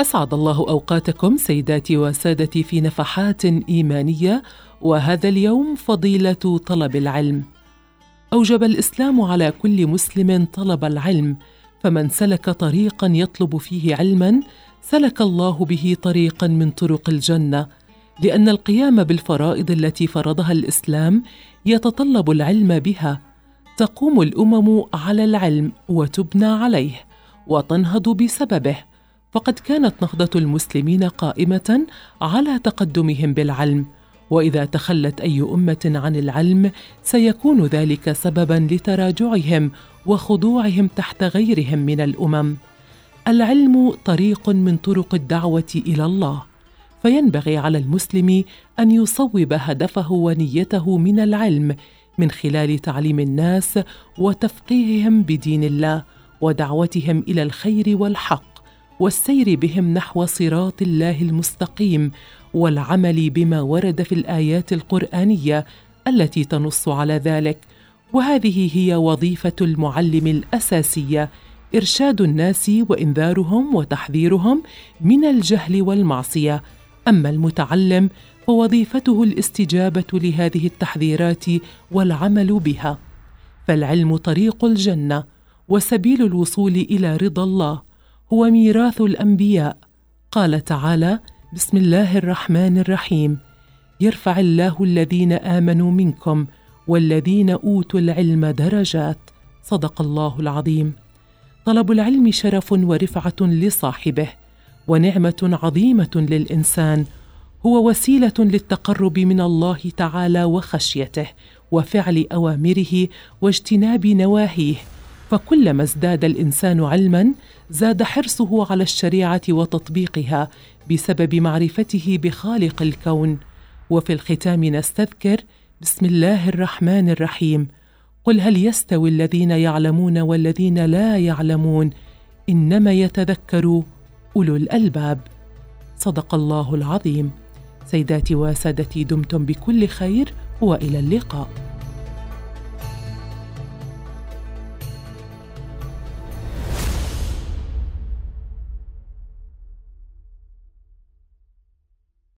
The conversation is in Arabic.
أسعد الله أوقاتكم سيداتي وسادتي في نفحات إيمانية وهذا اليوم فضيلة طلب العلم. أوجب الإسلام على كل مسلم طلب العلم فمن سلك طريقا يطلب فيه علما سلك الله به طريقا من طرق الجنة لأن القيام بالفرائض التي فرضها الإسلام يتطلب العلم بها. تقوم الأمم على العلم وتبنى عليه وتنهض بسببه فقد كانت نهضة المسلمين قائمة على تقدمهم بالعلم وإذا تخلت أي أمة عن العلم سيكون ذلك سببا لتراجعهم وخضوعهم تحت غيرهم من الأمم. العلم طريق من طرق الدعوة إلى الله فينبغي على المسلم أن يصوب هدفه ونيته من العلم من خلال تعليم الناس وتفقيههم بدين الله ودعوتهم إلى الخير والحق. والسير بهم نحو صراط الله المستقيم والعمل بما ورد في الآيات القرآنية التي تنص على ذلك. وهذه هي وظيفة المعلم الأساسية إرشاد الناس وإنذارهم وتحذيرهم من الجهل والمعصية. أما المتعلم فوظيفته الاستجابة لهذه التحذيرات والعمل بها. فالعلم طريق الجنة وسبيل الوصول إلى رضا الله. هو ميراث الأنبياء. قال تعالى بسم الله الرحمن الرحيم. يرفع الله الذين آمنوا منكم والذين أوتوا العلم درجات. صدق الله العظيم. طلب العلم شرف ورفعة لصاحبه ونعمة عظيمة للإنسان. هو وسيلة للتقرب من الله تعالى وخشيته وفعل أوامره واجتناب نواهيه. فكلما ازداد الإنسان علما زاد حرصه على الشريعة وتطبيقها بسبب معرفته بخالق الكون. وفي الختام نستذكر بسم الله الرحمن الرحيم قل هل يستوي الذين يعلمون والذين لا يعلمون؟ إنما يتذكر أولو الألباب. صدق الله العظيم. سيداتي وسادتي دمتم بكل خير وإلى اللقاء.